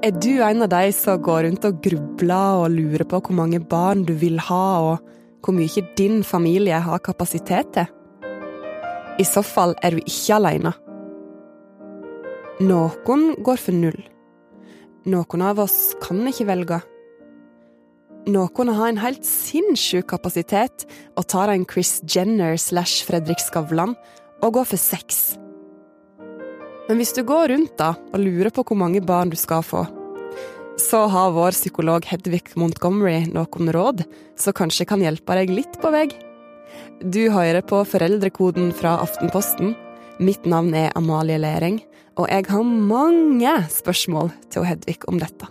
Er du en av de som går rundt og grubler og lurer på hvor mange barn du vil ha, og hvor mye din familie har kapasitet til? I så fall er du ikke alene. Noen går for null. Noen av oss kan ikke velge. Noen har en helt sinnssyk kapasitet og tar en Chris Jenner slash Fredrik Skavlan og går for seks. Men hvis du går rundt da og lurer på hvor mange barn du skal få, så har vår psykolog Hedvig Montgomery noen råd som kanskje kan hjelpe deg litt på vei. Du hører på Foreldrekoden fra Aftenposten. Mitt navn er Amalie Lering, og jeg har mange spørsmål til Hedvig om dette.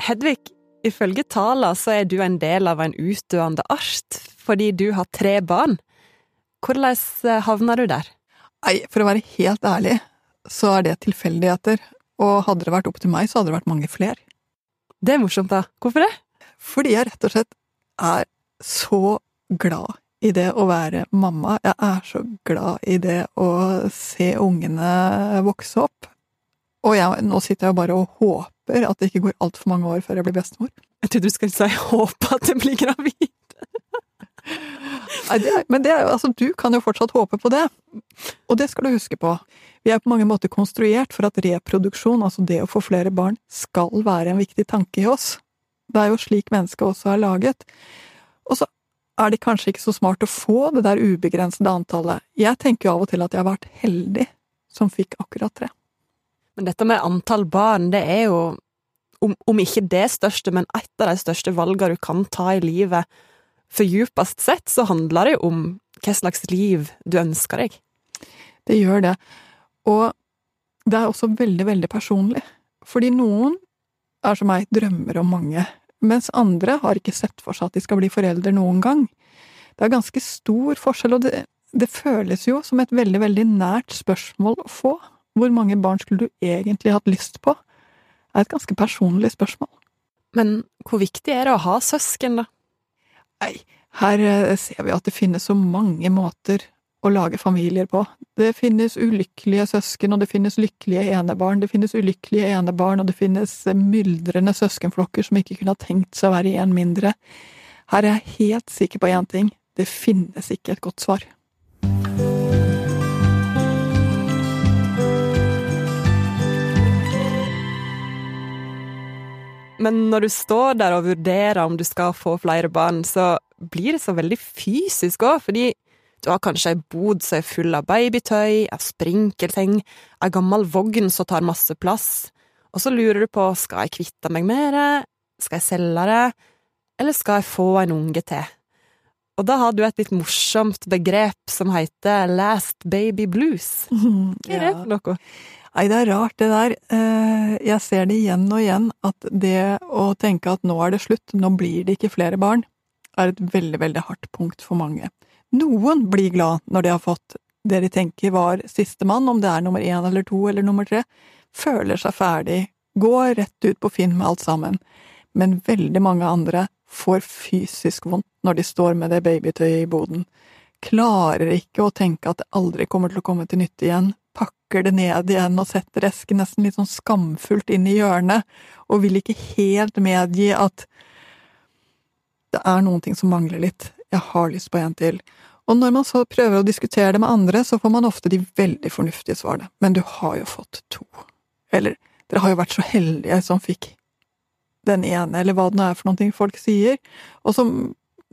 Hedvig, ifølge tala så er du en del av en utdøende art fordi du har tre barn. Hvordan eh, havna du der? Nei, for å være helt ærlig, så er det tilfeldigheter. Og hadde det vært opp til meg, så hadde det vært mange flere. Det er morsomt, da. Hvorfor det? Fordi jeg rett og slett er så glad i det å være mamma. Jeg er så glad i det å se ungene vokse opp. Og jeg, nå sitter jeg bare og håper at det ikke går altfor mange år før jeg blir bestemor. Jeg trodde du skulle si 'håpe at jeg blir gravid'. Nei, det er, men det er, altså, du kan jo fortsatt håpe på det. Og det skal du huske på. Vi er på mange måter konstruert for at reproduksjon, altså det å få flere barn, skal være en viktig tanke i oss. Det er jo slik mennesket også er laget. Og så er det kanskje ikke så smart å få det der ubegrensede antallet. Jeg tenker jo av og til at jeg har vært heldig som fikk akkurat tre. Men dette med antall barn, det er jo, om, om ikke det største, men et av de største valgene du kan ta i livet for djupest sett så handler det jo om hva slags liv du ønsker deg. Det gjør det. Og det er også veldig, veldig personlig. Fordi noen er som meg, drømmer om mange, mens andre har ikke sett for seg at de skal bli foreldre noen gang. Det er ganske stor forskjell, og det, det føles jo som et veldig, veldig nært spørsmål å få. Hvor mange barn skulle du egentlig hatt lyst på? Er et ganske personlig spørsmål. Men hvor viktig er det å ha søsken, da? Nei, her eh, ser vi at det finnes så mange måter å lage familier på. Det finnes ulykkelige søsken, og det finnes lykkelige enebarn. Det finnes ulykkelige enebarn, og det finnes eh, myldrende søskenflokker som ikke kunne ha tenkt seg å være én mindre. Her er jeg helt sikker på én ting. Det finnes ikke et godt svar. Men når du står der og vurderer om du skal få flere barn, så blir det så veldig fysisk òg, fordi du har kanskje ei bod som er full av babytøy, av sprinkelting, ei gammel vogn som tar masse plass, og så lurer du på skal jeg kvitte meg med det, skal jeg selge det, eller skal jeg få en unge til? Og da har du et litt morsomt begrep som heter last baby blues. Hva er det for noe? Nei, det er rart, det der. Eh, jeg ser det igjen og igjen, at det å tenke at nå er det slutt, nå blir det ikke flere barn, er et veldig, veldig hardt punkt for mange. Noen blir glad når de har fått det de tenker var sistemann, om det er nummer én eller to eller nummer tre, føler seg ferdig, går rett ut på Finn med alt sammen, men veldig mange andre får fysisk vondt når de står med det babytøyet i boden, klarer ikke å tenke at det aldri kommer til å komme til nytte igjen, pakker det ned igjen og setter esken nesten litt sånn skamfullt inn i hjørnet, og vil ikke helt medgi at det er noen ting som mangler litt, jeg har lyst på en til. Og når man så prøver å diskutere det med andre, så får man ofte de veldig fornuftige svarene. Men du har jo fått to. Eller dere har jo vært så heldige som fikk den ene, eller hva det nå er for noe folk sier, og som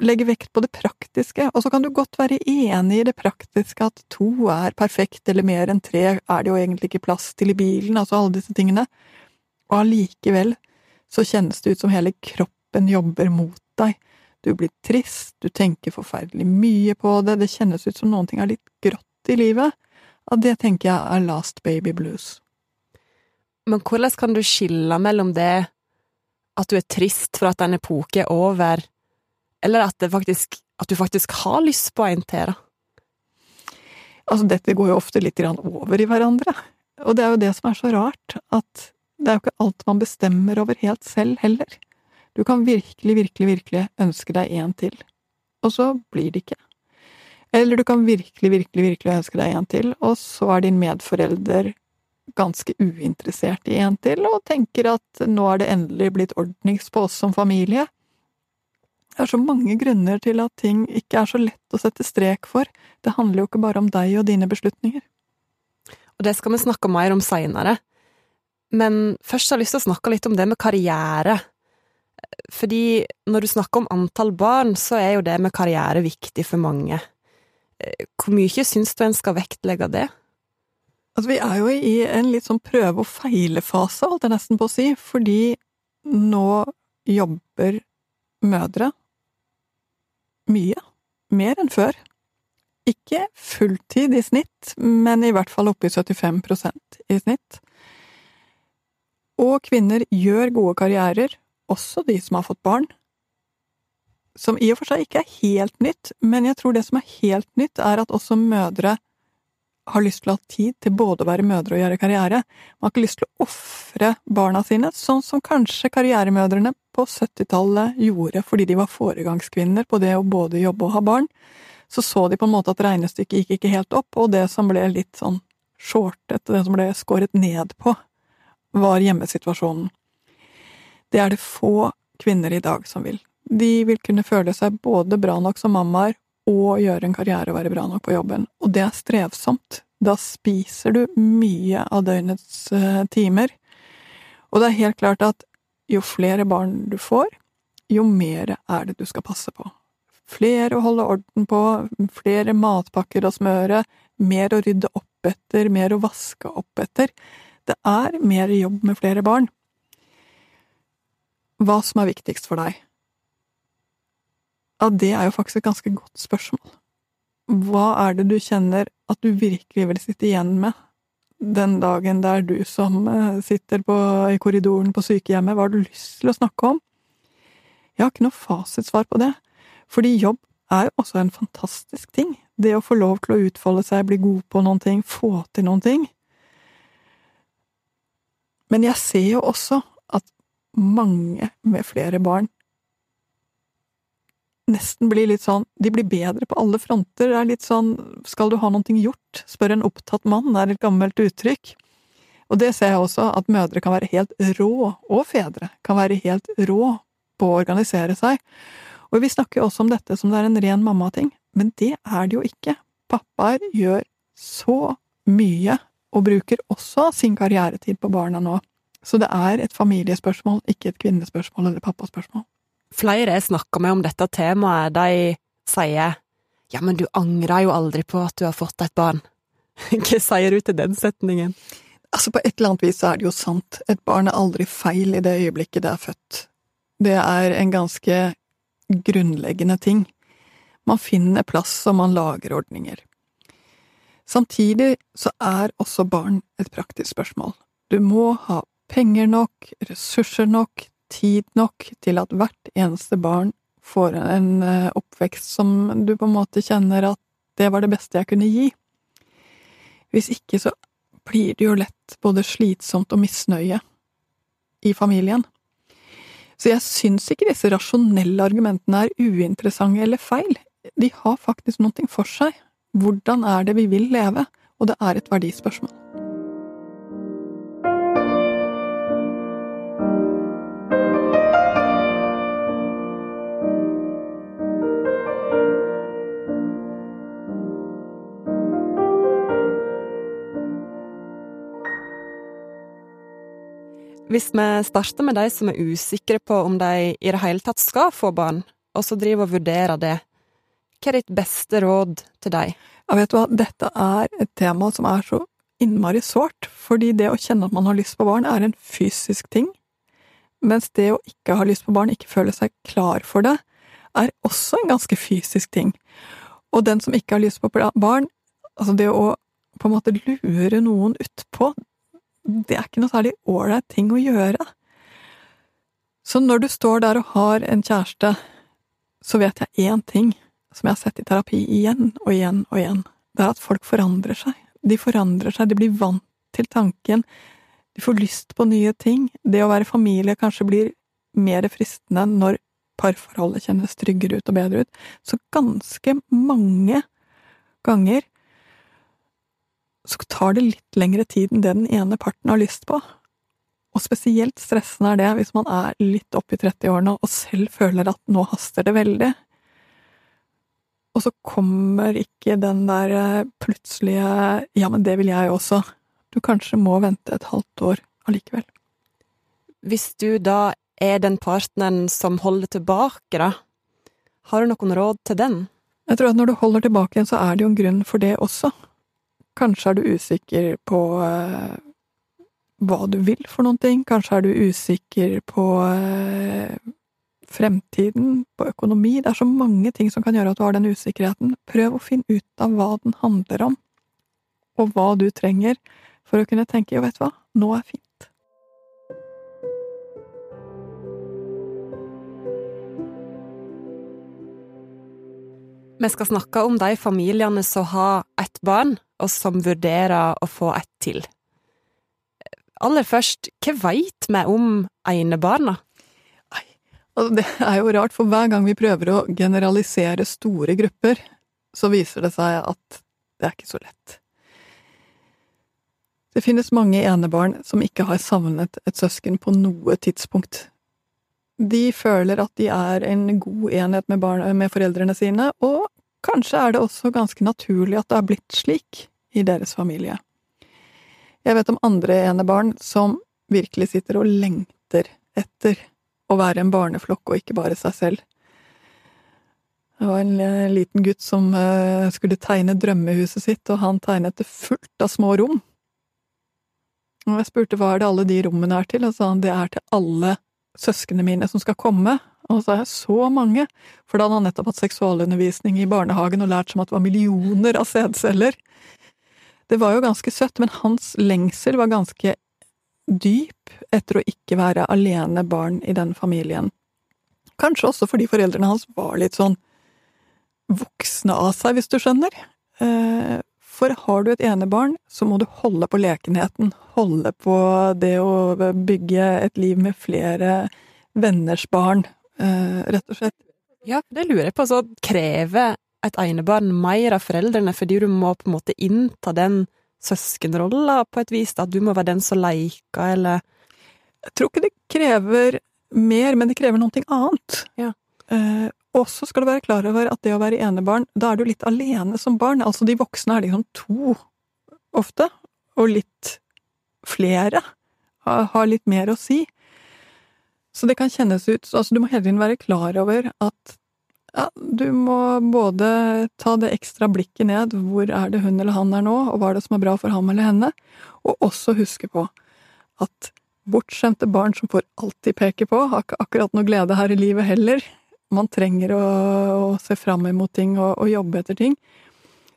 legger vekt på det praktiske, og så kan du godt være enig i det praktiske, at to er perfekt, eller mer enn tre er det jo egentlig ikke plass til i bilen, altså alle disse tingene, og allikevel så kjennes det ut som hele kroppen jobber mot deg, du blir trist, du tenker forferdelig mye på det, det kjennes ut som noen ting er litt grått i livet, og det tenker jeg er last baby blues. Men hvordan kan du skille mellom det at du er trist for at en epoke er over, eller at, faktisk, at du faktisk har lyst på en til? Altså, dette går jo ofte litt over i hverandre, og det er jo det som er så rart, at det er jo ikke alt man bestemmer over helt selv heller. Du kan virkelig, virkelig, virkelig ønske deg en til, og så blir det ikke. Eller du kan virkelig, virkelig, virkelig ønske deg en til, og så er din medforelder ganske uinteressert i en til, og tenker at nå er det endelig blitt ordnings på oss som familie. Det er så mange grunner til at ting ikke er så lett å sette strek for. Det handler jo ikke bare om deg og dine beslutninger. Og det skal vi snakke mer om seinere. Men først har jeg lyst til å snakke litt om det med karriere. Fordi når du snakker om antall barn, så er jo det med karriere viktig for mange. Hvor mye syns du en skal vektlegge det? Altså, vi er jo i en litt sånn prøve- og feile-fase, holdt jeg nesten på å si, fordi nå jobber mødre mye. Mer enn før. Ikke fulltid i snitt, men i hvert fall oppe i 75% i snitt. Og kvinner gjør gode karrierer, også de som har fått barn. Som i og for seg ikke er helt nytt, men jeg tror det som er helt nytt, er at også mødre har lyst til å ha tid til både å være mødre og gjøre karriere. Man har ikke lyst til å ofre barna sine, sånn som kanskje karrieremødrene på 70-tallet gjorde fordi de var foregangskvinner på det å både jobbe og ha barn. Så så de på en måte at regnestykket gikk ikke helt opp, og det som ble litt sånn shortet, det som ble skåret ned på, var hjemmesituasjonen. Det er det få kvinner i dag som vil. De vil kunne føle seg både bra nok som mammaer og gjøre en karriere og være bra nok på jobben. Og det er strevsomt. Da spiser du mye av døgnets uh, timer. Og det er helt klart at jo flere barn du får, jo mer er det du skal passe på. Flere å holde orden på, flere matpakker å smøre, mer å rydde opp etter, mer å vaske opp etter. Det er mer jobb med flere barn. Hva som er viktigst for deg? Ja, det er jo faktisk et ganske godt spørsmål. Hva er det du kjenner at du virkelig vil sitte igjen med den dagen det er du som eh, sitter på, i korridoren på sykehjemmet? Hva har du lyst til å snakke om? Jeg har ikke noe fasitsvar på det, fordi jobb er jo også en fantastisk ting. Det å få lov til å utfolde seg, bli god på noen ting, få til noen ting. Men jeg ser jo også at mange med flere barn nesten blir litt sånn De blir bedre på alle fronter. Det er litt sånn Skal du ha noe gjort? Spør en opptatt mann, er et gammelt uttrykk. Og det ser jeg også, at mødre kan være helt rå, og fedre kan være helt rå på å organisere seg. Og vi snakker jo også om dette som det er en ren mammating, men det er det jo ikke. Pappaer gjør så mye, og bruker også sin karrieretid på barna nå. Så det er et familiespørsmål, ikke et kvinnespørsmål eller pappaspørsmål. Flere jeg snakker med om dette temaet, de sier ja, men du angrer jo aldri på at du har fått et barn. Hva sier du til den setningen? Altså, på et eller annet vis er det jo sant. Et barn er aldri feil i det øyeblikket det er født. Det er en ganske grunnleggende ting. Man finner plass, og man lager ordninger. Samtidig så er også barn et praktisk spørsmål. Du må ha penger nok, ressurser nok, tid nok til at hvert eneste barn får en eh, oppvekst som du på en måte kjenner at det var det beste jeg kunne gi. Hvis ikke så blir det jo lett både slitsomt og misnøye i familien. Så jeg syns ikke disse rasjonelle argumentene er uinteressante eller feil. De har faktisk noe for seg. Hvordan er det vi vil leve? Og det er et verdispørsmål. Hvis vi starter med de som er usikre på om de i det hele tatt skal få barn, og så driver og vurderer det, hva er ditt beste råd til deg? Ja, vet du hva, dette er et tema som er så innmari sårt, fordi det å kjenne at man har lyst på barn, er en fysisk ting, mens det å ikke ha lyst på barn, ikke føle seg klar for det, er også en ganske fysisk ting. Og den som ikke har lyst på barn, altså det å på en måte lure noen utpå, det er ikke noe særlig ålreit ting å gjøre. Så når du står der og har en kjæreste, så vet jeg én ting som jeg har sett i terapi igjen og igjen og igjen. Det er at folk forandrer seg. De forandrer seg, de blir vant til tanken. De får lyst på nye ting. Det å være familie kanskje blir mer fristende når parforholdet kjennes tryggere ut og bedre ut. Så ganske mange ganger så tar det litt lengre tid enn det den ene parten har lyst på. Og spesielt stressende er det hvis man er litt oppi i 30-årene og selv føler at nå haster det veldig. Og så kommer ikke den der eh, plutselige 'ja, men det vil jeg også'. Du kanskje må vente et halvt år allikevel. Hvis du da er den partneren som holder tilbake, da, har du noen råd til den? Jeg tror at når du holder tilbake så er det jo en grunn for det også. Kanskje er du usikker på uh, hva du vil for noen ting. Kanskje er du usikker på uh, fremtiden, på økonomi. Det er så mange ting som kan gjøre at du har den usikkerheten. Prøv å finne ut av hva den handler om, og hva du trenger for å kunne tenke jo, vet du hva, nå er fint. Vi skal snakke om de familiene som har ett barn, og som vurderer å få ett til. Aller først, hva veit vi om enebarna? Det er jo rart, for hver gang vi prøver å generalisere store grupper, så viser det seg at det er ikke så lett. Det finnes mange enebarn som ikke har savnet et søsken på noe tidspunkt. De føler at de er en god enhet med, barn, med foreldrene sine, og kanskje er det også ganske naturlig at det har blitt slik i deres familie. Jeg vet om andre enebarn som virkelig sitter og lengter etter å være en barneflokk og ikke bare seg selv. Det var en eh, liten gutt som eh, skulle tegne drømmehuset sitt, og han tegnet det fullt av små rom. Og jeg spurte hva er det alle de rommene er til, og sa han det er til alle søsknene mine som skal komme. Og så er jeg så mange, for da hadde han nettopp hatt seksualundervisning i barnehagen og lært som at det var millioner av sædceller. Det var jo ganske søtt, men hans lengsel var ganske dyp etter å ikke være alene barn i den familien. Kanskje også fordi foreldrene hans var litt sånn voksne av seg, hvis du skjønner. Eh, for har du et enebarn, så må du holde på lekenheten, holde på det å bygge et liv med flere venners barn, eh, rett og slett. Ja, det lurer jeg på. Så krever et enebarn mer av foreldrene fordi du må på en måte innta den søskenrolla på et vis, at du må være den som leker, eller Jeg tror ikke det krever mer, men det krever noe annet. Ja. Eh, også skal du være klar over at det å være enebarn, da er du litt alene som barn. Altså, de voksne er liksom to, ofte, og litt flere har, har litt mer å si. Så det kan kjennes ut Altså, du må hele tiden være klar over at ja, du må både ta det ekstra blikket ned, hvor er det hun eller han er nå, og hva er det som er bra for ham eller henne, og også huske på at bortskjemte barn som får alltid peke på, har ikke akkurat noe glede her i livet heller. Man trenger å, å se fram imot ting og, og, jobbe etter ting.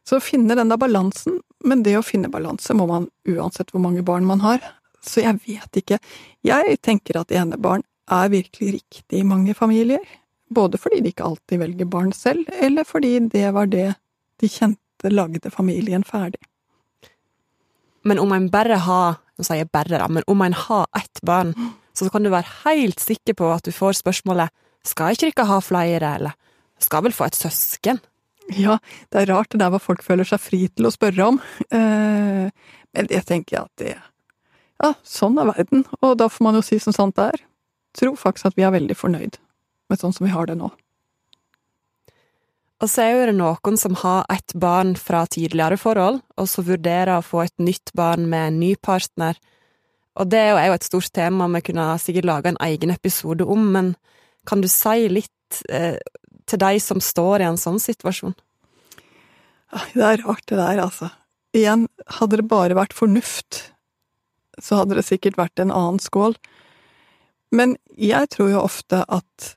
Så finne den der balansen, men det å finne balanse må man uansett hvor mange barn man har. Så jeg vet ikke. Jeg tenker at enebarn er virkelig riktig i mange familier. Både fordi de ikke alltid velger barn selv, eller fordi det var det de kjente lagde familien ferdig. Men om en bare har Nå sier jeg bare, da, men om en har ett barn, så kan du være helt sikker på at du får spørsmålet skal ikke dere ha flere, eller skal vel få et søsken? Ja, det er rart det der hva folk føler seg fri til å spørre om, eh, men det tenker jeg at det Ja, sånn er verden, og da får man jo si som sant det er. Tror faktisk at vi er veldig fornøyd med sånn som vi har det nå. Og så er det noen som har ett barn fra tidligere forhold, og så vurderer å få et nytt barn med en ny partner. Og det er jo et stort tema vi kunne sikkert lage en egen episode om, men kan du si litt eh, til de som står i en sånn situasjon? Det er rart, det der, altså. Igjen, hadde det bare vært fornuft, så hadde det sikkert vært en annen skål. Men jeg tror jo ofte at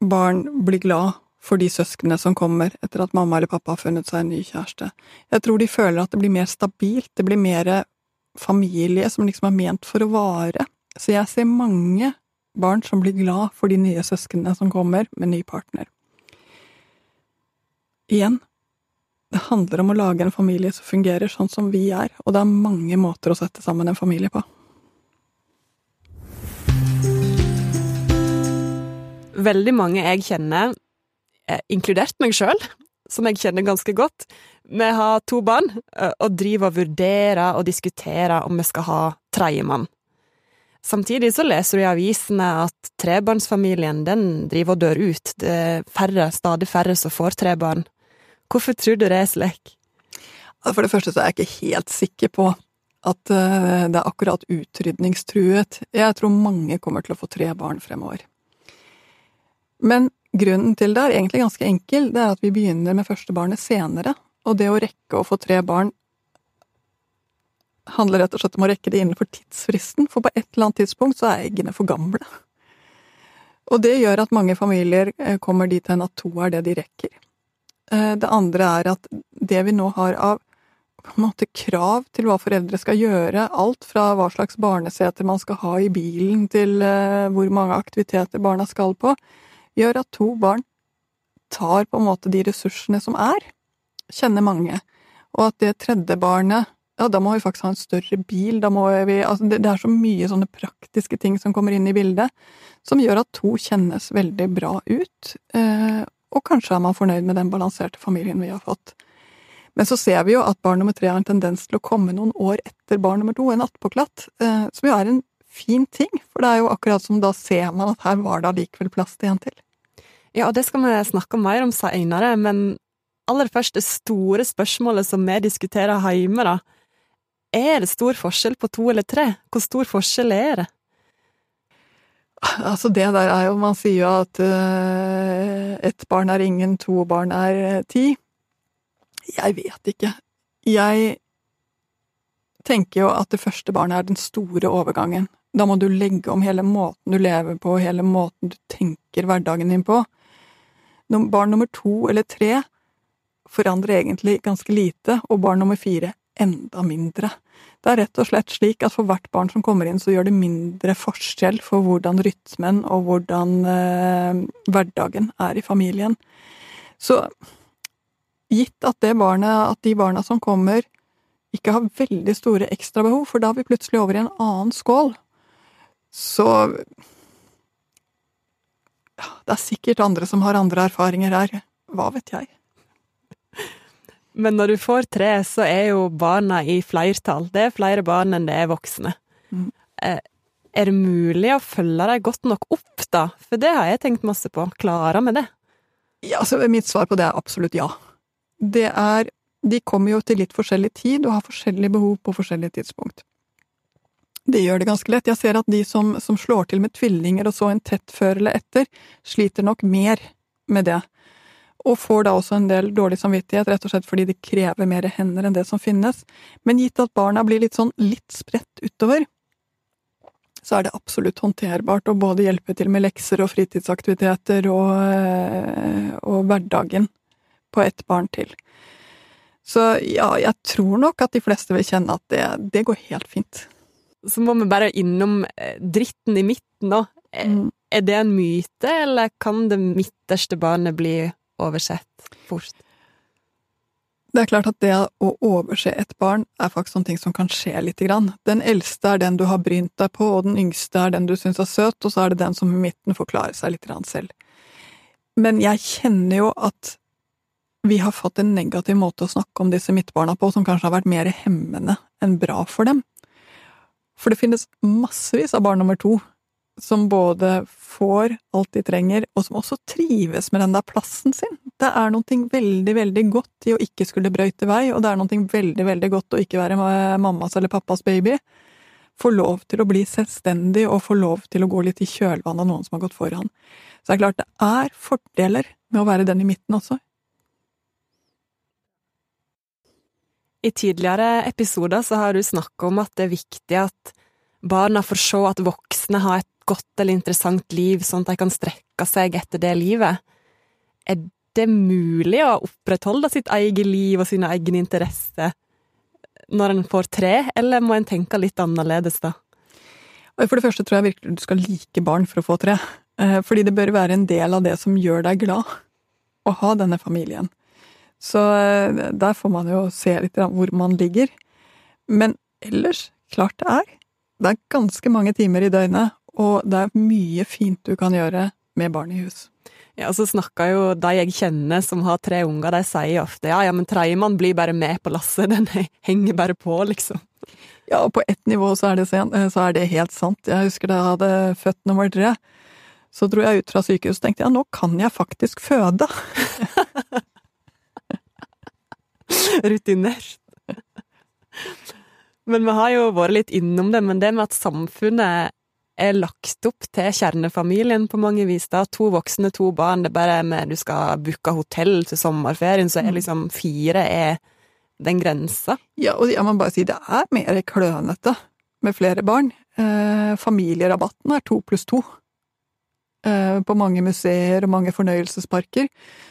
barn blir glad for de søsknene som kommer etter at mamma eller pappa har funnet seg en ny kjæreste. Jeg tror de føler at det blir mer stabilt, det blir mer familie som liksom er ment for å vare. Så jeg ser mange barn som blir glad for de nye søsknene som kommer med ny partner. Igjen, det handler om å lage en familie som fungerer sånn som vi er, og det er mange måter å sette sammen en familie på. Veldig mange jeg kjenner, inkludert meg sjøl, som jeg kjenner ganske godt. Vi har to barn, og driver og vurderer og diskuterer om vi skal ha tredjemann. Samtidig så leser du i avisene at trebarnsfamilien den driver og dør ut. Det er færre, stadig færre som får tre barn. Hvorfor tror du det er slik? For det første så er jeg ikke helt sikker på at eh, det er akkurat utrydningstruet. Jeg tror mange kommer til å få tre barn fremover. Men grunnen til det er egentlig ganske enkel. Det er at vi begynner med første barnet senere. Og det å rekke å få tre barn handler rett og slett om å rekke det innenfor tidsfristen, for på et eller annet tidspunkt så er eggene for gamle. Og det gjør at mange familier eh, kommer dit hen at to er det de rekker. Eh, det andre er at det vi nå har av på en måte krav til hva foreldre skal gjøre, alt fra hva slags barneseter man skal ha i bilen, til eh, hvor mange aktiviteter barna skal på, gjør at to barn tar på en måte de ressursene som er, kjenner mange, og at det tredje barnet ja, da må vi faktisk ha en større bil, da må vi Altså, det, det er så mye sånne praktiske ting som kommer inn i bildet, som gjør at to kjennes veldig bra ut, eh, og kanskje er man fornøyd med den balanserte familien vi har fått. Men så ser vi jo at barn nummer tre har en tendens til å komme noen år etter barn nummer to, en attpåklatt, eh, som jo er en fin ting, for det er jo akkurat som da ser man at her var det allikevel plass til en til. Ja, og det skal vi snakke mer om seinere, men aller først det store spørsmålet som vi diskuterer hjemme, da. Er det stor forskjell på to eller tre? Hvor stor forskjell er det? Altså, det der er jo Man sier jo at uh, ett barn er ingen, to barn er uh, ti. Jeg vet ikke. Jeg tenker jo at det første barnet er den store overgangen. Da må du legge om hele måten du lever på, hele måten du tenker hverdagen din på. Barn nummer to eller tre forandrer egentlig ganske lite, og barn nummer fire enda mindre. Det er rett og slett slik at for hvert barn som kommer inn, så gjør det mindre forskjell for hvordan rytmen og hvordan eh, hverdagen er i familien. Så gitt at, barnet, at de barna som kommer, ikke har veldig store ekstrabehov, for da er vi plutselig over i en annen skål, så ja, Det er sikkert andre som har andre erfaringer her. Hva vet jeg? Men når du får tre, så er jo barna i flertall. Det er flere barn enn det er voksne. Mm. Eh, er det mulig å følge dem godt nok opp, da? For det har jeg tenkt masse på. Klarer vi det? Ja, altså, mitt svar på det er absolutt ja. Det er De kommer jo til litt forskjellig tid og har forskjellige behov på forskjellige tidspunkt. Det gjør det ganske lett. Jeg ser at de som, som slår til med tvillinger og så en tett før eller etter, sliter nok mer med det og får da også en del dårlig samvittighet, rett og slett fordi det krever mer hender enn det som finnes. Men gitt at barna blir litt sånn litt spredt utover, så er det absolutt håndterbart å både hjelpe til med lekser og fritidsaktiviteter og, eh, og hverdagen på ett barn til. Så ja, jeg tror nok at de fleste vil kjenne at det, det går helt fint. Så må vi bare innom eh, dritten i midten nå. Mm. Er det en myte, eller kan det midterste barnet bli oversett fort? Det er klart at det å overse et barn er faktisk sånne ting som kan skje lite grann. Den eldste er den du har brynt deg på, og den yngste er den du syns er søt, og så er det den som i midten får klare seg litt grann selv. Men jeg kjenner jo at vi har fått en negativ måte å snakke om disse midtbarna på, som kanskje har vært mer hemmende enn bra for dem. For det finnes massevis av barn nummer to som både får alt de trenger, og som også trives med den der plassen sin. Det er noe veldig, veldig godt i å ikke skulle brøyte vei, og det er noe veldig, veldig godt å ikke være mammas eller pappas baby. Få lov til å bli selvstendig og få lov til å gå litt i kjølvannet av noen som har gått foran. Så det er klart det er fordeler med å være den i midten også. I tidligere episoder så har du snakka om at det er viktig at barna får se at voksne har et godt eller interessant liv, sånn at de kan strekke seg etter det livet. Er det mulig å opprettholde sitt eget liv og sine egne interesser når en får tre, eller må en tenke litt annerledes da? For det første tror jeg virkelig du skal like barn for å få tre. Eh, fordi det bør være en del av det som gjør deg glad, å ha denne familien. Så eh, der får man jo se litt hvor man ligger. Men ellers, klart det er. Det er ganske mange timer i døgnet, og det er mye fint du kan gjøre med barn i hus. Ja, og så snakker jo de jeg kjenner som har tre unger, de sier ofte ja, ja, men tredjemann blir bare med på lasset, den henger bare på, liksom. Ja, og på ett nivå så er, det, så er det helt sant. Jeg husker da jeg hadde født nummer tre. Så dro jeg ut fra sykehuset og tenkte ja, nå kan jeg faktisk føde. Rutinert. Men vi har jo vært litt innom det, men det med at samfunnet er lagt opp til kjernefamilien på mange vis. da, To voksne, to barn. Det er bare med du skal booke hotell til sommerferien, så er mm. liksom fire er den grensa. Ja, og jeg må bare si det er mer klønete med flere barn. Eh, familierabatten er to pluss to. Eh, på mange museer og mange fornøyelsesparker.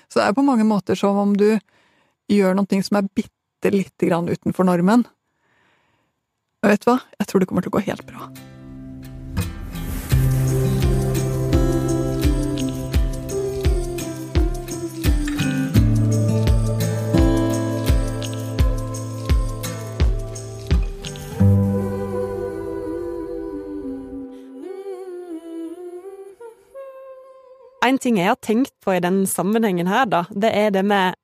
Så det er på mange måter som om du gjør noe som er bitte lite grann utenfor normen. Og vet du hva? Jeg tror det kommer til å gå helt bra. En ting jeg har tenkt på i den sammenhengen her, da, det er det med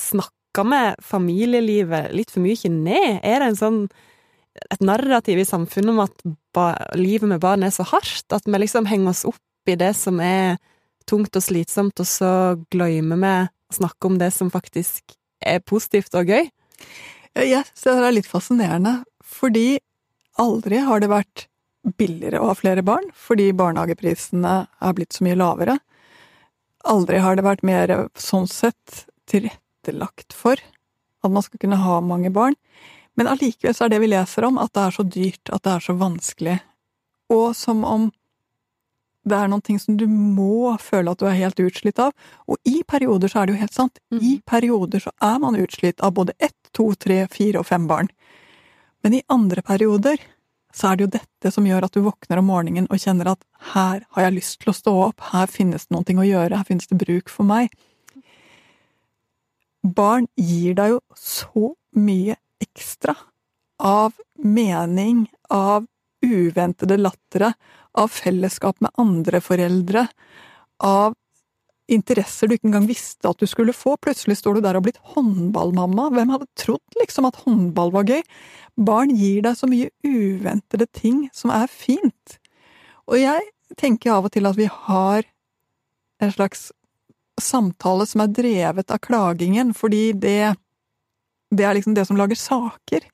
Snakker med familielivet litt for mye ned? Er det en sånn et narrativ i samfunnet om at ba, livet med barn er så hardt, at vi liksom henger oss opp i det som er tungt og slitsomt, og så glemmer vi å snakke om det som faktisk er positivt og gøy? Jeg synes det er litt fascinerende, fordi aldri har det vært billigere å ha flere barn, fordi barnehageprisene er blitt så mye lavere. Aldri har det vært mer sånn sett tilrettelagt for at man skal kunne ha mange barn. Men allikevel så er det vi leser om, at det er så dyrt, at det er så vanskelig, og som om det er noen ting som du må føle at du er helt utslitt av. Og i perioder så er det jo helt sant. I mhm. perioder så er man utslitt av både ett, to, tre, fire og fem barn. Men i andre perioder så er det jo dette som gjør at du våkner om morgenen og kjenner at her har jeg lyst til å stå opp, her finnes det noe å gjøre, her finnes det bruk for meg. Barn gir deg jo så mye ekstra av mening, av uventede lattere, av fellesskap med andre foreldre, av interesser du ikke engang visste at du skulle få. Plutselig står du der og blitt håndballmamma. Hvem hadde trodd liksom at håndball var gøy? Barn gir deg så mye uventede ting som er fint. Og jeg tenker av og til at vi har en slags samtale som er drevet av klagingen, fordi det, det er liksom det som lager saker.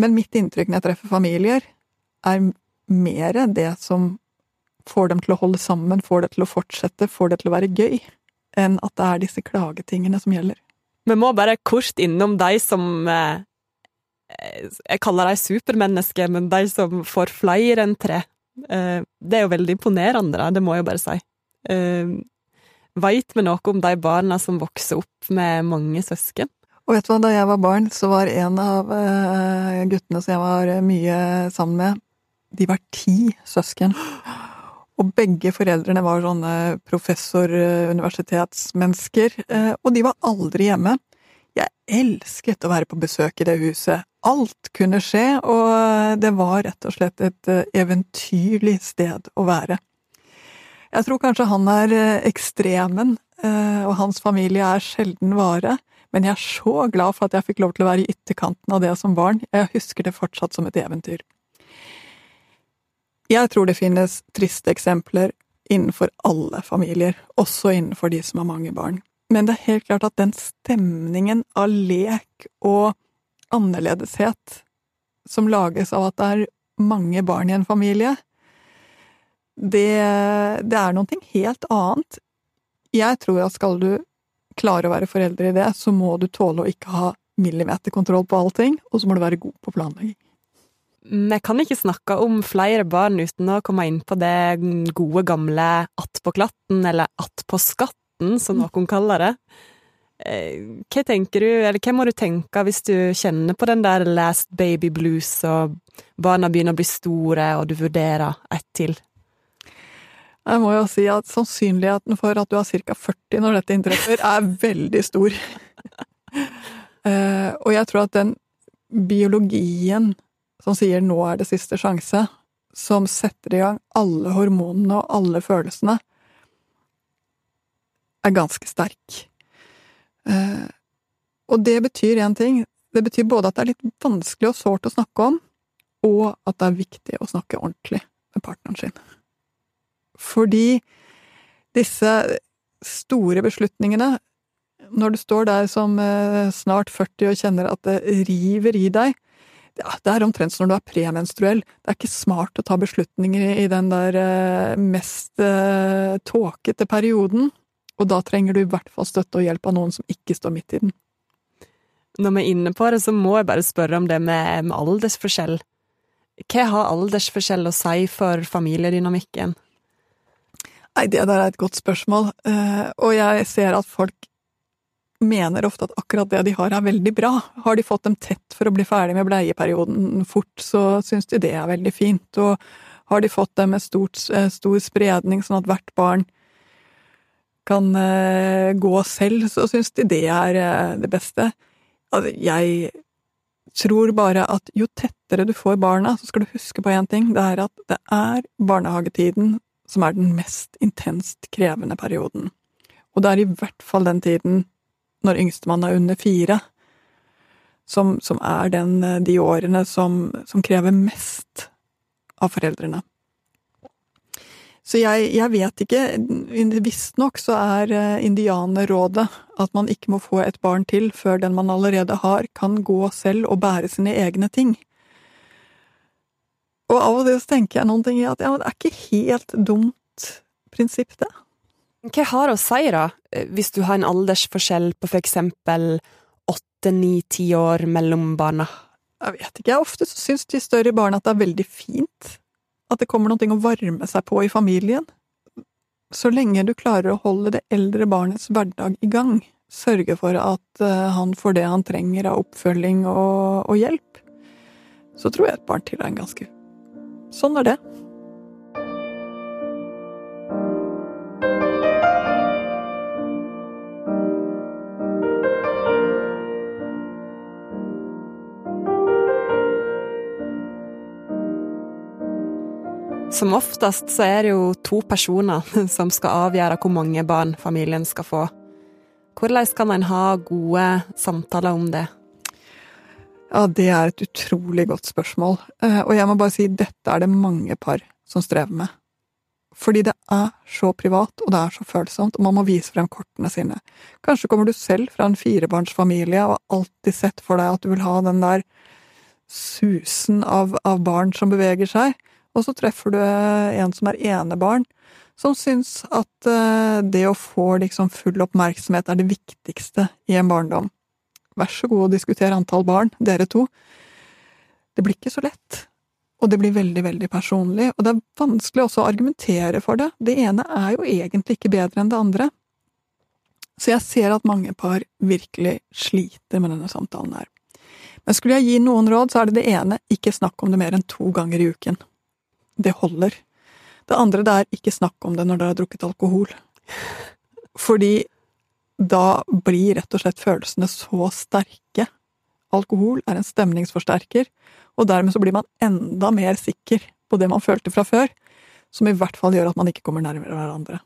Men mitt inntrykk når jeg treffer familier, er mer det som får dem til å holde sammen, får det til å fortsette, får det til å være gøy, enn at det er disse klagetingene som gjelder. Vi må bare kort innom de som eh, Jeg kaller de supermennesker, men de som får flere enn tre. Eh, det er jo veldig imponerende, det må jeg bare si. Eh, Veit vi noe om de barna som vokser opp med mange søsken? Og vet du hva, da jeg var barn, så var en av guttene som jeg var mye sammen med, de var ti søsken. Og begge foreldrene var sånne professor-universitetsmennesker, eh, og de var aldri hjemme. Jeg elsket å være på besøk i det huset. Alt kunne skje, og det var rett og slett et eh, eventyrlig sted å være. Jeg tror kanskje han er eh, ekstremen, og hans familie er sjelden vare, men jeg er så glad for at jeg fikk lov til å være i ytterkanten av det som barn. Jeg husker det fortsatt som et eventyr. Jeg tror det finnes triste eksempler innenfor alle familier, også innenfor de som har mange barn. Men det er helt klart at den stemningen av lek og annerledeshet som lages av at det er mange barn i en familie, det, det er noe helt annet. Jeg tror at skal du klare å være forelder i det, så må du tåle å ikke ha millimeterkontroll på allting, og så må du være god på planlegging. Vi kan ikke snakke om flere barn uten å komme inn på det gode, gamle attpåklatten, eller attpåskatten, som noen kaller det. Eh, hva tenker du, eller hva må du tenke hvis du kjenner på den der last baby blues, og barna begynner å bli store, og du vurderer ett til? Jeg må jo si at sannsynligheten for at du er ca. 40 når dette inntreffer, er veldig stor. uh, og jeg tror at den biologien som sier 'nå er det siste sjanse', som setter i gang alle hormonene og alle følelsene, er ganske sterk. Eh, og det betyr én ting. Det betyr både at det er litt vanskelig og sårt å snakke om, og at det er viktig å snakke ordentlig med partneren sin. Fordi disse store beslutningene, når du står der som eh, snart 40 og kjenner at det river i deg, det er omtrent som når du er premenstruell. Det er ikke smart å ta beslutninger i den der eh, mest uh, tåkete perioden, og da trenger du i hvert fall støtte og hjelp av noen som ikke står midt i den. Når vi er inne på det, så må jeg bare spørre om det med aldersforskjell. Hva har aldersforskjell å si for familiedynamikken? Nei, det der er et godt spørsmål, uh, og jeg ser at folk mener ofte at akkurat det de har, er veldig bra. Har de fått dem tett for å bli ferdig med bleieperioden fort, så syns de det er veldig fint. Og har de fått dem med stort, eh, stor spredning, sånn at hvert barn kan uh, gå selv, så syns de det er det beste. Altså, jeg tror bare at jo tettere du får barna, så skal du huske på én ting. Det er at det er barnehagetiden som er den mest intenst krevende perioden. Og det er i hvert fall den tiden når yngstemann er under fire, som, som er den, eh, de årene som, som, krever mest av foreldrene. Så jeg, jeg vet ikke Visstnok så er eh, indianerrådet at man ikke må få et barn til før den man allerede har, kan gå selv og bære sine egne ting. Og av og til så tenker jeg noen ting i at ja, det er ikke helt dumt prinsipp, det. Hva har å si, da, eh, hvis du har en aldersforskjell på for eksempel åtte, ni, ti år mellom barna? Jeg vet ikke, jeg ofte syns de større barna at det er veldig fint. At det kommer noe å varme seg på i familien. Så lenge du klarer å holde det eldre barnets hverdag i gang, sørge for at uh, han får det han trenger av oppfølging og, og hjelp, så tror jeg et barn til er en ganske Sånn er det. Som oftest så er det jo to personer som skal avgjøre hvor mange barn familien skal få. Hvordan kan en ha gode samtaler om det? Ja, det er et utrolig godt spørsmål, eh, og jeg må bare si dette er det mange par som strever med. Fordi det er så privat, og det er så følsomt, og man må vise frem kortene sine. Kanskje kommer du selv fra en firebarnsfamilie og har alltid sett for deg at du vil ha den der susen av, av barn som beveger seg, og så treffer du en som er enebarn, som syns at eh, det å få liksom full oppmerksomhet er det viktigste i en barndom. Vær så god å diskutere antall barn, dere to. Det blir ikke så lett. Og det blir veldig, veldig personlig, og det er vanskelig også å argumentere for det. Det ene er jo egentlig ikke bedre enn det andre. Så jeg ser at mange par virkelig sliter med denne samtalen her. Men skulle jeg gi noen råd, så er det det ene, ikke snakk om det mer enn to ganger i uken det holder. Det andre det er ikke snakk om det når dere har drukket alkohol. Fordi da blir rett og slett følelsene så sterke. Alkohol er en stemningsforsterker, og dermed så blir man enda mer sikker på det man følte fra før, som i hvert fall gjør at man ikke kommer nærmere hverandre.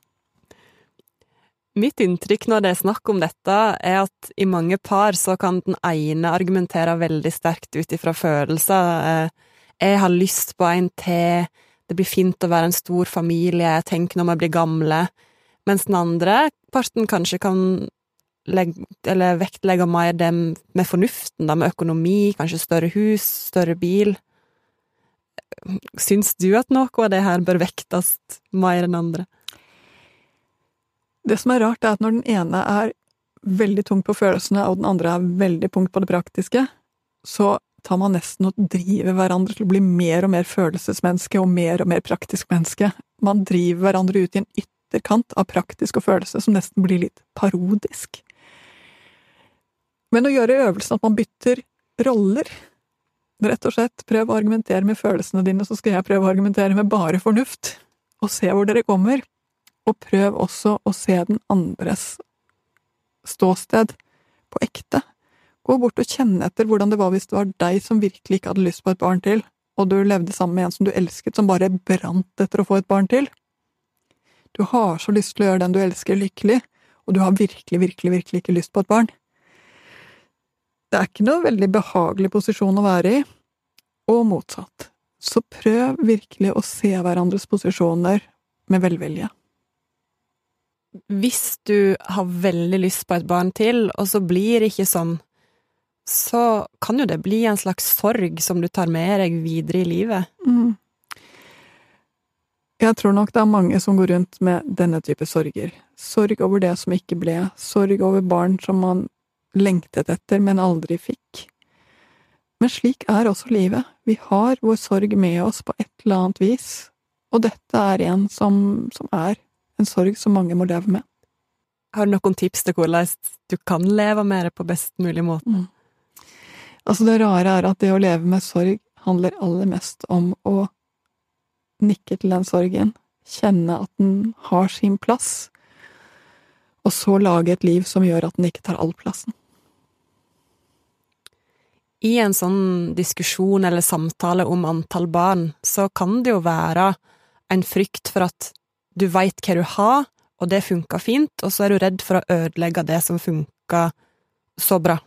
Mitt inntrykk når det er snakk om dette, er at i mange par så kan den ene argumentere veldig sterkt ut ifra følelser. Eh, jeg har lyst på en til, det blir fint å være en stor familie, tenk når vi blir gamle, mens den andre parten kanskje kan legge, eller vektlegge mer det med fornuften, da, med økonomi, kanskje større hus, større bil. Syns du at noe av det her bør vektes mer enn andre? Det som er rart, er at når den ene er veldig tung på følelsene, og den andre er veldig punkt på det praktiske, så tar man nesten og driver hverandre til å bli mer og mer følelsesmenneske og mer og mer praktisk menneske. Man driver hverandre ut i en ytterkant av praktisk og følelse som nesten blir litt parodisk. Men å gjøre øvelsen at man bytter roller Rett og slett, prøv å argumentere med følelsene dine, så skal jeg prøve å argumentere med bare fornuft, og se hvor dere kommer. Og prøv også å se den andres ståsted på ekte. Gå bort og kjenne etter hvordan det var hvis det var deg som virkelig ikke hadde lyst på et barn til, og du levde sammen med en som du elsket, som bare brant etter å få et barn til. Du har så lyst til å gjøre den du elsker, lykkelig, og du har virkelig, virkelig, virkelig ikke lyst på et barn. Det er ikke noe veldig behagelig posisjon å være i, og motsatt. Så prøv virkelig å se hverandres posisjoner med velvilje. Hvis du har veldig lyst på et barn til, og så blir det ikke sånn, så kan jo det bli en slags sorg som du tar med deg videre i livet. Mm. Jeg tror nok det er mange som går rundt med denne type sorger. Sorg over det som ikke ble, sorg over barn som man lengtet etter, men aldri fikk. Men slik er også livet. Vi har vår sorg med oss på et eller annet vis, og dette er en som, som er en sorg som mange må leve med. Har du noen tips til hvordan du kan leve med det på best mulig måte? Mm. Altså, det rare er at det å leve med sorg handler aller mest om å nikke til den sorgen, kjenne at den har sin plass, og så lage et liv som gjør at den ikke tar all plassen. I en sånn diskusjon eller samtale om antall barn, så kan det jo være en frykt for at du veit hva du har, og det funka fint, og så er du redd for å ødelegge det som funka så bra.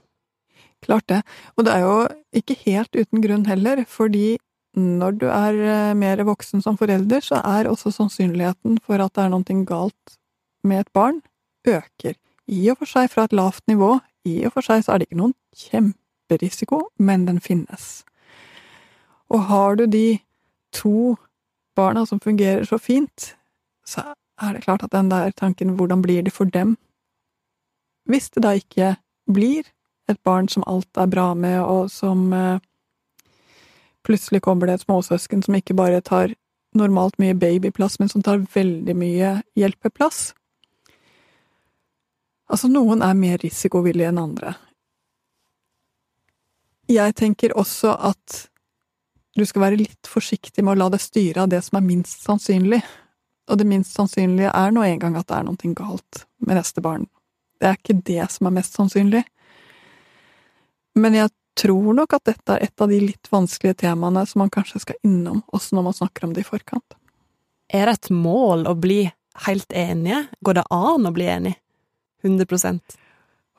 Klart det, og det er jo ikke helt uten grunn heller, fordi når du er eh, mer voksen som forelder, så er også sannsynligheten for at det er noe galt med et barn, øker. I og for seg fra et lavt nivå, i og for seg så er det ikke noen kjemperisiko, men den finnes. Og har du de to barna som fungerer så fint, så er det klart at den der tanken hvordan blir det for dem? Hvis det da ikke blir et barn som alt er bra med, og som eh, plutselig kommer det et småsøsken som ikke bare tar normalt mye babyplass, men som tar veldig mye hjelpeplass. Altså, noen er mer risikovillige enn andre. Jeg tenker også at du skal være litt forsiktig med å la deg styre av det som er minst sannsynlig, og det minst sannsynlige er nå engang at det er noe galt med neste barn. Det er ikke det som er mest sannsynlig. Men jeg tror nok at dette er et av de litt vanskelige temaene som man kanskje skal innom, også når man snakker om det i forkant. Er det et mål å bli helt enige? Går det an å bli enig? 100%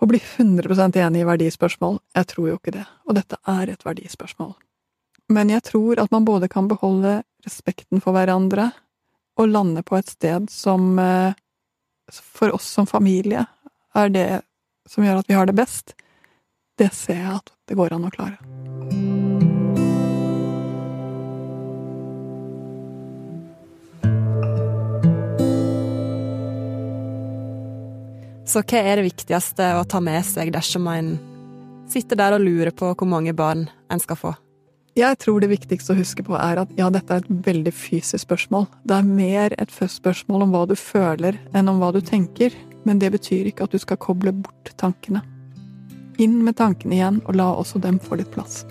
Å bli 100% enig i verdispørsmål? Jeg tror jo ikke det, og dette er et verdispørsmål. Men jeg tror at man både kan beholde respekten for hverandre og lande på et sted som eh, for oss som familie er det som gjør at vi har det best det ser jeg at det går an å klare. Så hva er det viktigste å ta med seg dersom en sitter der og lurer på hvor mange barn en skal få? Jeg tror det viktigste å huske på er at ja, dette er et veldig fysisk spørsmål. Det er mer et spørsmål om hva du føler enn om hva du tenker, men det betyr ikke at du skal koble bort tankene. Inn med tankene igjen, og la også dem få litt plass.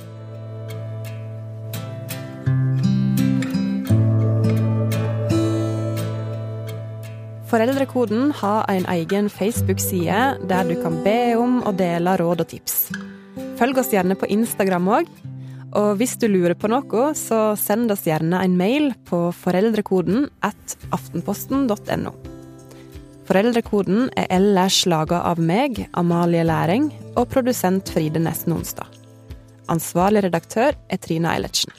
Foreldrekoden har en egen Facebook-side der du kan be om og dele råd og tips. Følg oss gjerne på Instagram òg. Og hvis du lurer på noe, så send oss gjerne en mail på foreldrekoden at aftenposten.no. Foreldrekoden er ellers laga av meg, Amalie Læring, og produsent Fride Nesten Onsdag. Ansvarlig redaktør er Trine Eilertsen.